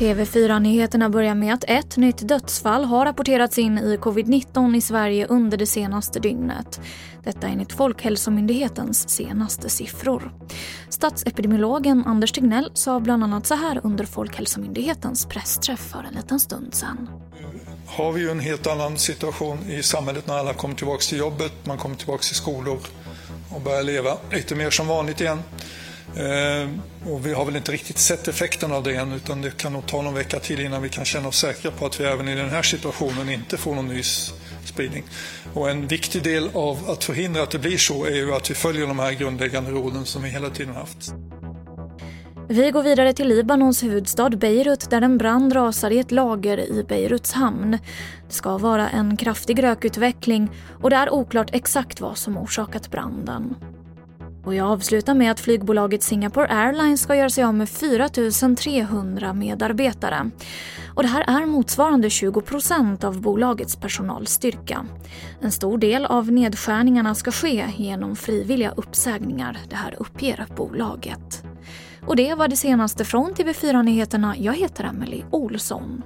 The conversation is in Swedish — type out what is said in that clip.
TV4-nyheterna börjar med att ett nytt dödsfall har rapporterats in i covid-19 i Sverige under det senaste dygnet. Detta enligt Folkhälsomyndighetens senaste siffror. Statsepidemiologen Anders Tegnell sa bland annat så här under Folkhälsomyndighetens pressträff för en liten stund sedan. Har vi ju en helt annan situation i samhället när alla kommer tillbaka till jobbet, man kommer tillbaka till skolor och börjar leva lite mer som vanligt igen. Eh, och vi har väl inte riktigt sett effekten av det än utan det kan nog ta någon vecka till innan vi kan känna oss säkra på att vi även i den här situationen inte får någon ny spridning. Och en viktig del av att förhindra att det blir så är ju att vi följer de här grundläggande råden som vi hela tiden haft. Vi går vidare till Libanons huvudstad Beirut där en brand rasar i ett lager i Beiruts hamn. Det ska vara en kraftig rökutveckling och det är oklart exakt vad som orsakat branden. Och jag avslutar med att flygbolaget Singapore Airlines ska göra sig av med 4 300 medarbetare. Och det här är motsvarande 20 procent av bolagets personalstyrka. En stor del av nedskärningarna ska ske genom frivilliga uppsägningar, det här uppger bolaget. Och det var det senaste från TV4 Nyheterna. Jag heter Emily Olsson.